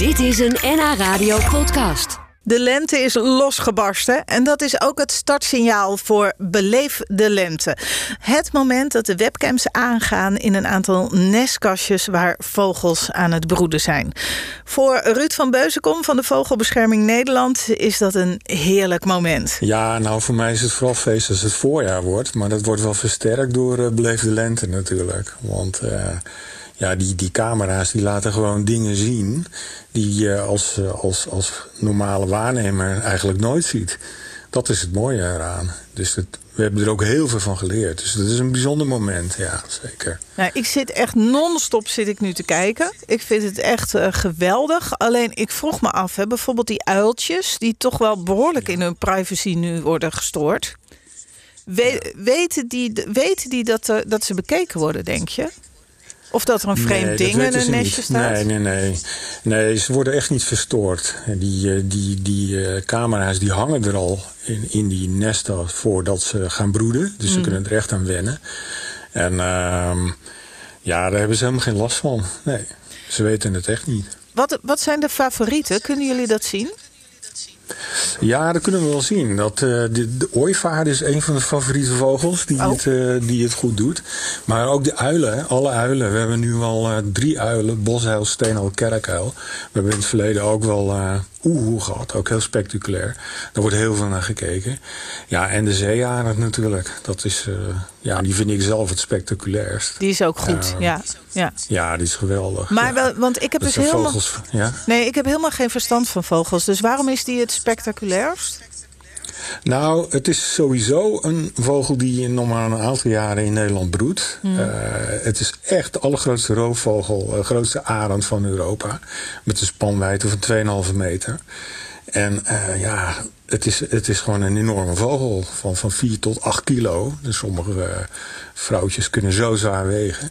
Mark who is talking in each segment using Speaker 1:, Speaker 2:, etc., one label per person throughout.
Speaker 1: Dit is een NH Radio podcast.
Speaker 2: De lente is losgebarsten en dat is ook het startsignaal voor Beleef de Lente. Het moment dat de webcams aangaan in een aantal nestkastjes waar vogels aan het broeden zijn. Voor Ruud van Beuzenkom van de Vogelbescherming Nederland is dat een heerlijk moment.
Speaker 3: Ja, nou voor mij is het vooral feest als het voorjaar wordt. Maar dat wordt wel versterkt door uh, Beleef de Lente natuurlijk. Want... Uh, ja, die, die camera's die laten gewoon dingen zien die je als, eh, als, als normale waarnemer eigenlijk nooit ziet. Dat is het mooie eraan. Dus het, we hebben er ook heel veel van geleerd. Dus dat is een bijzonder moment, ja, zeker.
Speaker 2: Nou, ik zit echt non-stop zit ik nu te kijken. Ik vind het echt uh, geweldig. Alleen ik vroeg me af, hè, bijvoorbeeld die uiltjes... die toch wel behoorlijk in hun privacy nu worden gestoord. We, weten die, weten die dat, uh, dat ze bekeken worden, denk je? Of dat er een vreemd nee, ding in een nestje staat?
Speaker 3: Nee, nee, nee. Nee, ze worden echt niet verstoord. Die, die, die uh, camera's die hangen er al in, in die nesten voordat ze gaan broeden. Dus mm. ze kunnen er echt aan wennen. En uh, ja, daar hebben ze helemaal geen last van. Nee, ze weten het echt niet.
Speaker 2: Wat, wat zijn de favorieten? Kunnen jullie dat zien?
Speaker 3: Ja, dat kunnen we wel zien. Dat, uh, de, de ooivaar is een van de favoriete vogels die, oh. het, uh, die het goed doet. Maar ook de uilen, alle uilen. We hebben nu al uh, drie uilen. Bosuil, steenuil, kerkuil. We hebben in het verleden ook wel oehoe gehad. Ook heel spectaculair. Daar wordt heel veel naar gekeken. Ja, en de zeearend natuurlijk. Dat is, ja, die vind ik zelf het spectaculairst.
Speaker 2: Die is ook goed, ja. Ja,
Speaker 3: ja die is geweldig.
Speaker 2: Maar wel, want ik heb
Speaker 3: dat
Speaker 2: dus helemaal...
Speaker 3: Vogels, ja?
Speaker 2: Nee, ik heb helemaal geen verstand van vogels. Dus waarom is die het spectaculairst?
Speaker 3: Nou, het is sowieso een vogel die nog maar een aantal jaren in Nederland broedt. Mm. Uh, het is echt de allergrootste roofvogel, uh, grootste arend van Europa. Met een spanwijdte van 2,5 meter. En uh, ja, het is, het is gewoon een enorme vogel van, van 4 tot 8 kilo. Dus sommige vrouwtjes kunnen zo zwaar wegen.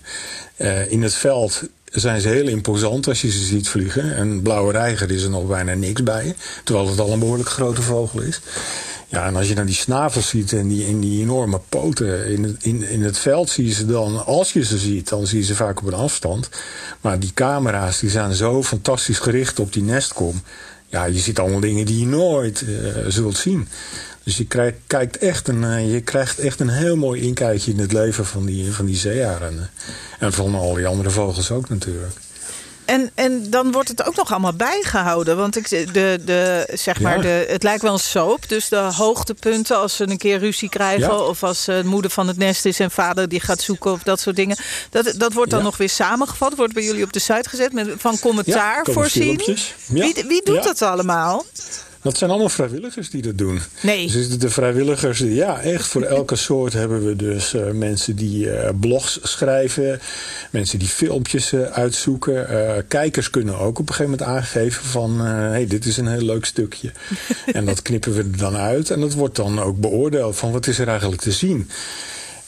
Speaker 3: in het veld zijn ze heel imposant als je ze ziet vliegen. Een blauwe reiger is er nog bijna niks bij. Terwijl het al een behoorlijk grote vogel is. Ja, en als je dan die snavels ziet en die, in die enorme poten in het, in, in het veld zie je ze dan, als je ze ziet, dan zie je ze vaak op een afstand. Maar die camera's die zijn zo fantastisch gericht op die nestkom. Ja, je ziet allemaal dingen die je nooit uh, zult zien. Dus je krijgt, kijkt echt een, uh, je krijgt echt een heel mooi inkijkje in het leven van die, van die zeearenden. En van al die andere vogels ook natuurlijk.
Speaker 2: En, en dan wordt het ook nog allemaal bijgehouden. Want ik, de, de, zeg maar, de, het lijkt wel een soap. Dus de hoogtepunten als ze een keer ruzie krijgen... Ja. of als uh, moeder van het nest is en vader die gaat zoeken... of dat soort dingen. Dat, dat wordt dan ja. nog weer samengevat. Wordt bij jullie op de site gezet met, van commentaar voorzien. Wie, wie doet dat allemaal?
Speaker 3: Dat zijn allemaal vrijwilligers die dat doen.
Speaker 2: Nee.
Speaker 3: Dus de vrijwilligers, ja, echt voor elke soort hebben we dus uh, mensen die uh, blogs schrijven, mensen die filmpjes uh, uitzoeken. kijkers kunnen ook op een gegeven moment aangeven van, hé, hey, dit is een heel leuk stukje. en dat knippen we er dan uit en dat wordt dan ook beoordeeld van wat is er eigenlijk te zien.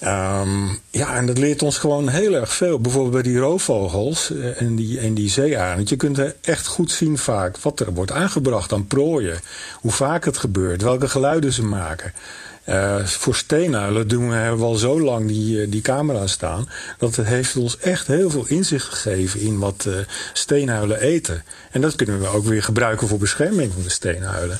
Speaker 3: Um, ja, en dat leert ons gewoon heel erg veel. Bijvoorbeeld bij die roofvogels en die, en die zeearend. Je kunt er echt goed zien vaak wat er wordt aangebracht aan prooien. Hoe vaak het gebeurt, welke geluiden ze maken. Uh, voor steenuilen doen we, hebben we al zo lang die, die camera's staan. Dat het heeft ons echt heel veel inzicht gegeven in wat uh, steenuilen eten. En dat kunnen we ook weer gebruiken voor bescherming van de steenuilen.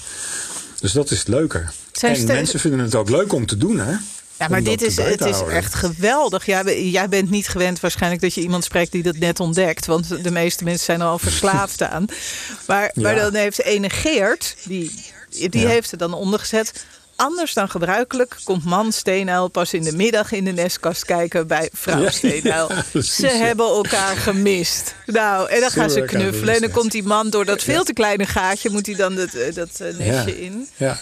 Speaker 3: Dus dat is het leuker. Zijn en mensen vinden het ook leuk om te doen, hè?
Speaker 2: Ja, maar dit is, het is echt geweldig. Jij, jij bent niet gewend waarschijnlijk dat je iemand spreekt die dat net ontdekt. Want de meeste mensen zijn er al verslaafd aan. Maar, ja. maar dan heeft ene Geert, die, die ja. heeft er dan ondergezet. Anders dan gebruikelijk komt man Steenuil pas in de middag in de nestkast kijken bij vrouw ja, Steenuil. Ja, Ze hebben elkaar gemist. Nou, en dan gaan ze knuffelen. En dan komt die man door dat veel te kleine gaatje, moet hij dan dat, dat nestje in.
Speaker 3: Ja.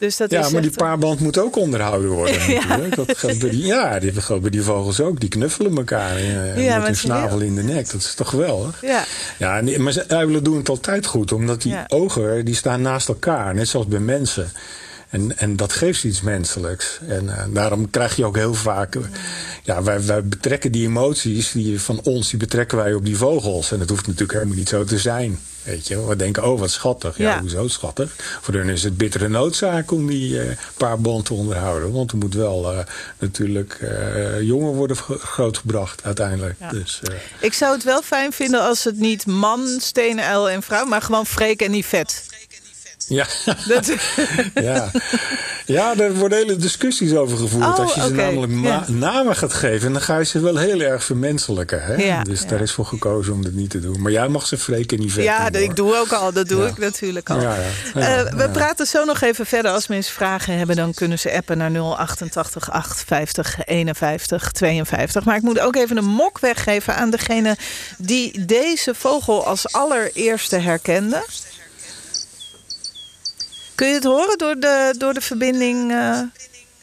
Speaker 3: Dus dat ja, is maar die paarband moet ook onderhouden worden ja. natuurlijk. Dat bij die, ja, die gaat bij die vogels ook. Die knuffelen elkaar uh, ja, met hun snavel in de nek. Dat is toch geweldig?
Speaker 2: Ja.
Speaker 3: ja maar uilen doen het altijd goed. Omdat die ogen die staan naast elkaar. Net zoals bij mensen. En, en dat geeft iets menselijks. En uh, daarom krijg je ook heel vaak... Uh, ja, wij, wij betrekken die emoties die van ons... die betrekken wij op die vogels. En dat hoeft natuurlijk helemaal niet zo te zijn.
Speaker 4: Weet je, we denken, oh wat schattig. Ja, ja. hoezo schattig? Voor hun is het bittere noodzaak om die uh, paar band te onderhouden. Want er moet wel uh, natuurlijk uh, jongen worden grootgebracht uiteindelijk. Ja. Dus,
Speaker 2: Ik zou het wel fijn vinden als het niet man, stenen, uil en vrouw... maar gewoon Freek en vet.
Speaker 4: Ja. Dat... ja. ja, daar worden hele discussies over gevoerd.
Speaker 2: Oh,
Speaker 4: Als je ze namelijk
Speaker 2: ja.
Speaker 4: namen gaat geven, dan ga je ze wel heel erg vermenselijken. Hè?
Speaker 2: Ja,
Speaker 4: dus daar is voor gekozen om dat niet te doen. Maar jij mag ze freken niet vet
Speaker 2: Ja, ik doe ook al. Dat doe ik natuurlijk al. Uh, we praten zo nog even verder. Als mensen vragen hebben, dan kunnen ze appen naar 088 850 51 52. Maar ik moet ook even een mok weggeven aan degene die deze vogel als allereerste herkende. Kun je het horen door de, door de verbinding uh,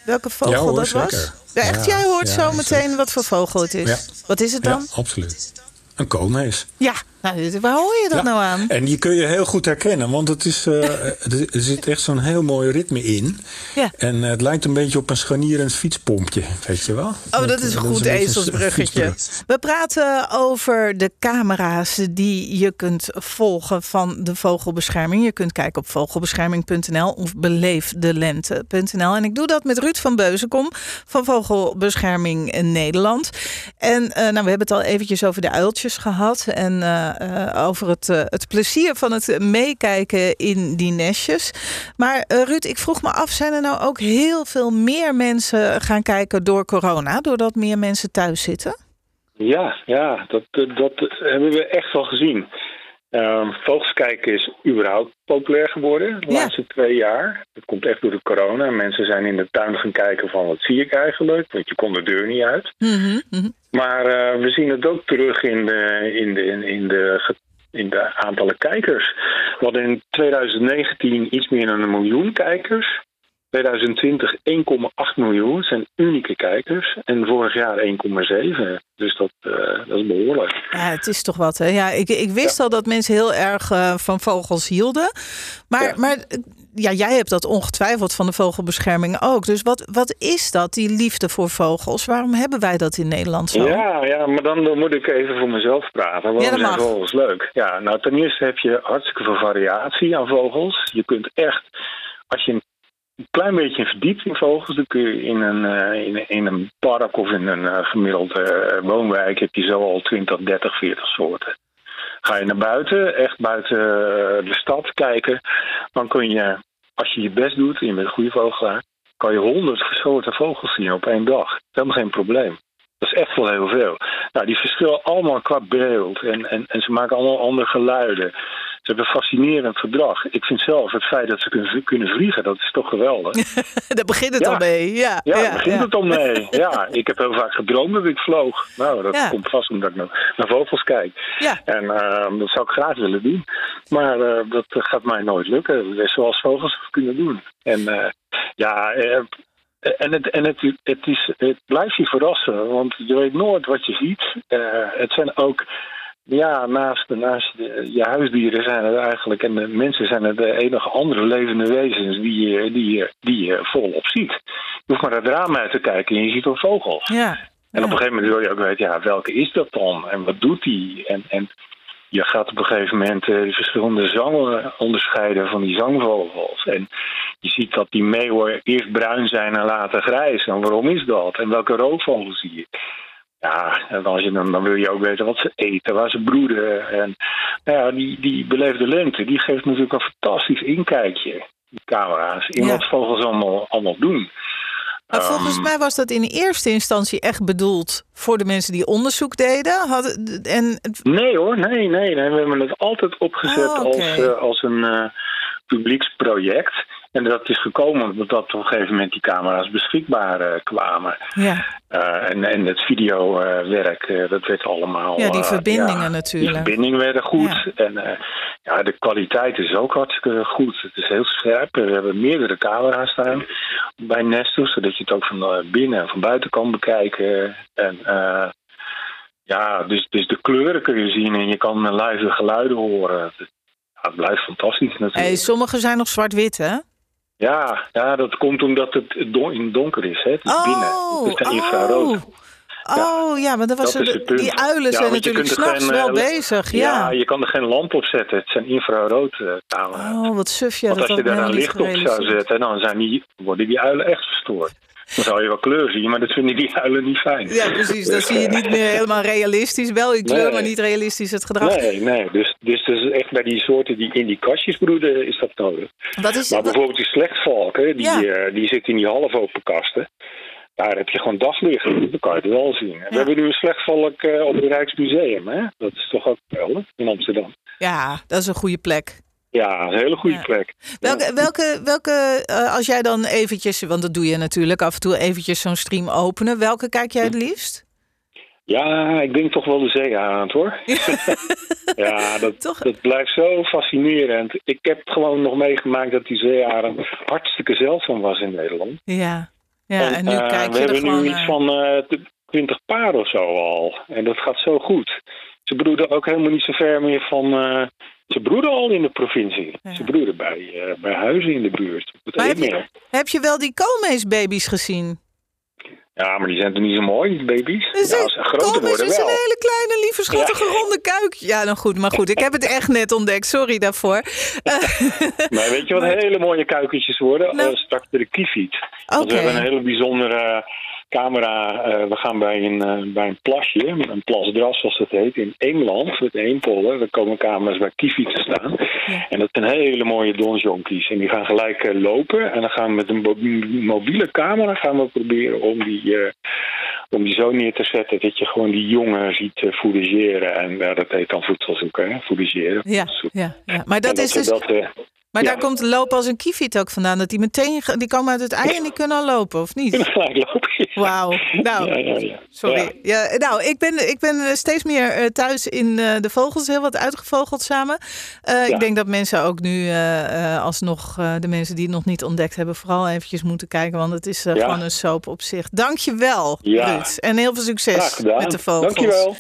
Speaker 2: welke vogel
Speaker 4: ja, hoor,
Speaker 2: dat
Speaker 4: zeker.
Speaker 2: was? Ja, echt, jij hoort zo meteen wat voor vogel het is. Wat is het dan?
Speaker 4: Ja, absoluut. Een koolmees.
Speaker 2: Ja, nou, waar hoor je dat nou aan?
Speaker 4: En die kun je heel goed herkennen, want het is, uh, er zit echt zo'n heel mooi ritme in.
Speaker 2: Ja.
Speaker 4: En uh, het lijkt een beetje op een scharnierend fietspompje, weet je wel?
Speaker 2: Oh, dat is een goed ezelsbruggetje. We praten over de camera's die je kunt volgen van de vogelbescherming. Je kunt kijken op vogelbescherming.nl of beleefdelente.nl. En ik doe dat met Ruud van Beuzenkom van Vogelbescherming in Nederland. En uh, nou, we hebben het al eventjes over de uiltjes gehad en uh, uh, over het, het plezier van het meekijken in die nestjes. Maar Ruud, ik vroeg me af, zijn er nou ook heel veel meer mensen gaan kijken door corona, doordat meer mensen thuis zitten?
Speaker 3: Ja, ja dat, dat hebben we echt wel gezien. Kijken is überhaupt populair geworden de
Speaker 2: ja.
Speaker 3: laatste twee jaar. Dat komt echt door de corona. Mensen zijn in de tuin gaan kijken van wat zie ik eigenlijk, want je kon de deur niet uit.
Speaker 2: Mm -hmm, mm -hmm.
Speaker 3: Maar uh, we zien het ook terug in de, in de, in de, in de aantallen kijkers. We hadden in 2019 iets meer dan een miljoen kijkers. 2020 1,8 miljoen zijn unieke kijkers. En vorig jaar 1,7. Dus dat, uh, dat is behoorlijk.
Speaker 2: Ja, het is toch wat, hè? Ja, ik, ik wist ja. al dat mensen heel erg uh, van vogels hielden. Maar, ja. maar ja, jij hebt dat ongetwijfeld van de vogelbescherming ook. Dus wat, wat is dat, die liefde voor vogels? Waarom hebben wij dat in Nederland zo?
Speaker 3: Ja, ja maar dan, dan moet ik even voor mezelf praten. Waarom
Speaker 2: ja,
Speaker 3: zijn vogels leuk? Ja, nou ten eerste heb je hartstikke veel variatie aan vogels. Je kunt echt, als je een klein beetje verdiept in vogels, dan kun je in een, uh, in, een park of in een uh, gemiddelde uh, woonwijk heb je zo al 20, 30, 40 soorten. Ga je naar buiten, echt buiten de stad kijken, dan kun je, als je je best doet en je bent een goede vogelaar, kan je honderd soorten vogels zien op één dag. Helemaal geen probleem. Dat is echt wel heel veel. Nou, die verschillen allemaal qua beeld en, en, en ze maken allemaal andere geluiden. Ze hebben een fascinerend gedrag. Ik vind zelf het feit dat ze kunnen, vliegen, dat is toch geweldig.
Speaker 2: Daar begint het
Speaker 3: ja.
Speaker 2: al mee, ja.
Speaker 3: Ja, daar
Speaker 2: ja,
Speaker 3: begint
Speaker 2: ja.
Speaker 3: het al mee. Ja, ik heb heel vaak gedroomd dat ik vloog. Nou, dat komt vast omdat ik naar, naar vogels kijk.
Speaker 2: Ja.
Speaker 3: En uh, dat zou ik graag willen doen. Maar uh, dat gaat mij nooit lukken. Zoals vogels kunnen doen. En uh, ja, eh, en, het, en het, het, is, het blijft je verrassen, want je weet nooit wat je ziet. Het zijn ook, ja, naast, naast de, je huisdieren zijn het eigenlijk, en de mensen zijn het de enige andere levende wezens die je, die je, die je volop ziet. Je hoeft maar het raam uit te kijken en je ziet al vogels.
Speaker 2: Ja.
Speaker 3: En op een gegeven moment wil je ook weten, ja, welke is dat dan? En wat doet die? En, en je gaat op een gegeven moment uh, de verschillende zangen onderscheiden van die zangvogels. En je ziet dat die meeuwen eerst bruin zijn en later grijs. En waarom is dat? En welke roofvogels zie je? Ja, en als je dan, dan wil je ook weten wat ze eten, waar ze broeden. En nou ja, die, die beleefde lente, die geeft natuurlijk een fantastisch inkijkje, die camera's, in
Speaker 2: Ja.
Speaker 3: wat vogels allemaal, allemaal doen.
Speaker 2: Maar volgens
Speaker 3: Ehm,
Speaker 2: mij was dat in eerste instantie echt bedoeld voor de mensen die onderzoek deden. Hadden, en
Speaker 3: Nee hoor, nee, nee, nee. We hebben het altijd opgezet
Speaker 2: Oh,
Speaker 3: als, uh, als een uh, publieksproject. En dat is gekomen omdat op een gegeven moment die camera's beschikbaar uh, kwamen.
Speaker 2: ja.
Speaker 3: en, en het videowerk, dat werd allemaal...
Speaker 2: ja, die
Speaker 3: eh,
Speaker 2: verbindingen
Speaker 3: ja,
Speaker 2: natuurlijk.
Speaker 3: Die verbindingen werden goed.
Speaker 2: Ja.
Speaker 3: En eh, ja, de kwaliteit is ook hartstikke goed. Het is heel scherp. We hebben meerdere camera's staan bij Nestor, zodat je het ook van eh, binnen en van buiten kan bekijken. En eh, ja, dus, dus de kleuren kun je zien en je kan live de geluiden horen. Het, het blijft fantastisch natuurlijk.
Speaker 2: Hey, sommige zijn nog zwart-wit, hè?
Speaker 3: Ja, ja, dat komt omdat het don- in donker is. Hè? Het is binnen. Het is
Speaker 2: oh,
Speaker 3: infrarood.
Speaker 2: Oh ja, maar dat was
Speaker 3: Dat is
Speaker 2: de-
Speaker 3: het
Speaker 2: die uilen
Speaker 3: Ja,
Speaker 2: zijn natuurlijk s'nachts wel
Speaker 3: eh,
Speaker 2: bezig.
Speaker 3: Ja,
Speaker 2: Ja.
Speaker 3: je kan er geen lamp op zetten. Het zijn infrarood eh, camera's.
Speaker 2: Oh, wat suf. Ja,
Speaker 3: Want
Speaker 2: dat
Speaker 3: als je daar een licht op zou zetten, dan zijn die, worden die uilen echt verstoord. Dan zou je wel kleur zien, maar dat vinden die uilen niet fijn.
Speaker 2: Ja, precies. Dan
Speaker 3: Dus,
Speaker 2: zie je
Speaker 3: eh,
Speaker 2: niet meer helemaal realistisch. Wel in kleur,
Speaker 3: Nee.
Speaker 2: maar niet realistisch het gedrag.
Speaker 3: Nee, nee. Dus, dus, dus echt bij die soorten die in die kastjes broeden is dat nodig.
Speaker 2: Wat is
Speaker 3: Maar bijvoorbeeld die slechtvalken, die,
Speaker 2: Ja.
Speaker 3: eh, die zitten in die half open kasten. Daar heb je gewoon daglicht. Dan kan je het wel zien. We hebben nu een slechtvalk eh, op het Rijksmuseum. Hè? Dat is toch ook wel in Amsterdam.
Speaker 2: Ja, dat is een goede plek.
Speaker 3: Ja, een hele goede
Speaker 2: Ja.
Speaker 3: plek.
Speaker 2: Welke, welke, welke eh, als jij dan eventjes, want dat doe je natuurlijk af en toe eventjes zo'n stream openen. Welke kijk jij het liefst?
Speaker 3: Ja, ik denk toch wel de zeearend hoor. ja, dat,
Speaker 2: Toch?
Speaker 3: dat blijft zo fascinerend. Ik heb gewoon nog meegemaakt dat die zeearend hartstikke zeldzaam was in Nederland.
Speaker 2: Ja, ja en, nu
Speaker 3: eh,
Speaker 2: kijk
Speaker 3: we
Speaker 2: je er
Speaker 3: hebben
Speaker 2: gewoon
Speaker 3: nu iets
Speaker 2: naar.
Speaker 3: van eh, twintig paar of zo al. En dat gaat zo goed. Ze broeden ook helemaal niet zo ver meer van... ze broeden al in de provincie.
Speaker 2: Ja.
Speaker 3: Ze broeden bij, eh, bij huizen in de buurt.
Speaker 2: Maar heb je, heb je wel die koolmeesbaby's gezien?
Speaker 3: Ja, maar die zijn toch niet zo mooi, die baby's?
Speaker 2: Dus
Speaker 3: ja, als ze groter worden
Speaker 2: is
Speaker 3: wel.
Speaker 2: een hele kleine, lieve, schattige, ronde kuikje. Ja, nou goed, maar goed. Ik heb het echt net ontdekt. Sorry daarvoor.
Speaker 3: Maar weet je wat hele mooie kuikentjes worden?
Speaker 2: Nou.
Speaker 3: Eh, straks de kiefiet. Want
Speaker 2: Oké.
Speaker 3: we hebben een hele bijzondere camera. eh, we gaan bij een, eh, bij een plasje, een plasdras zoals dat heet, in Engeland, met Eempollen. Daar komen camera's bij kiefiet te staan. En dat zijn hele mooie donjonkies. En die gaan gelijk eh, lopen. En dan gaan we met een mo- mobiele camera gaan we proberen om die, om die zo neer te zetten dat je gewoon die jongen ziet uh. En eh, dat heet dan voedsel zoeken, hè?
Speaker 2: Ja, ja, ja. Maar dat
Speaker 3: En
Speaker 2: is dus.
Speaker 3: dat,
Speaker 2: Maar
Speaker 3: ja.
Speaker 2: daar komt lopen als een kiefiet ook vandaan. Dat die meteen. Die komen uit het ei en die kunnen al lopen, of niet?
Speaker 3: kunnen gelijk lopen.
Speaker 2: Wauw. Nou,
Speaker 3: Ja, ja, ja.
Speaker 2: Sorry.
Speaker 3: Ja.
Speaker 2: Ja. nou, ik ben, ik ben eh, steeds meer eh, thuis in eh, de vogels, heel wat uitgevogeld samen. Eh,
Speaker 3: Ja.
Speaker 2: Ik denk dat mensen ook nu, eh, eh, alsnog eh, de mensen die het nog niet ontdekt hebben, vooral eventjes moeten kijken. Want het is
Speaker 3: Ja.
Speaker 2: gewoon een soap op zich. Dankjewel,
Speaker 3: Ja.
Speaker 2: Ruud. En heel veel succes met de vogels.
Speaker 3: Dankjewel.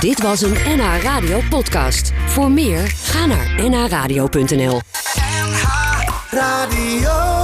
Speaker 1: Dit was een NH Radio podcast. Voor meer, ga naar nhradio.nl.
Speaker 5: NH Radio.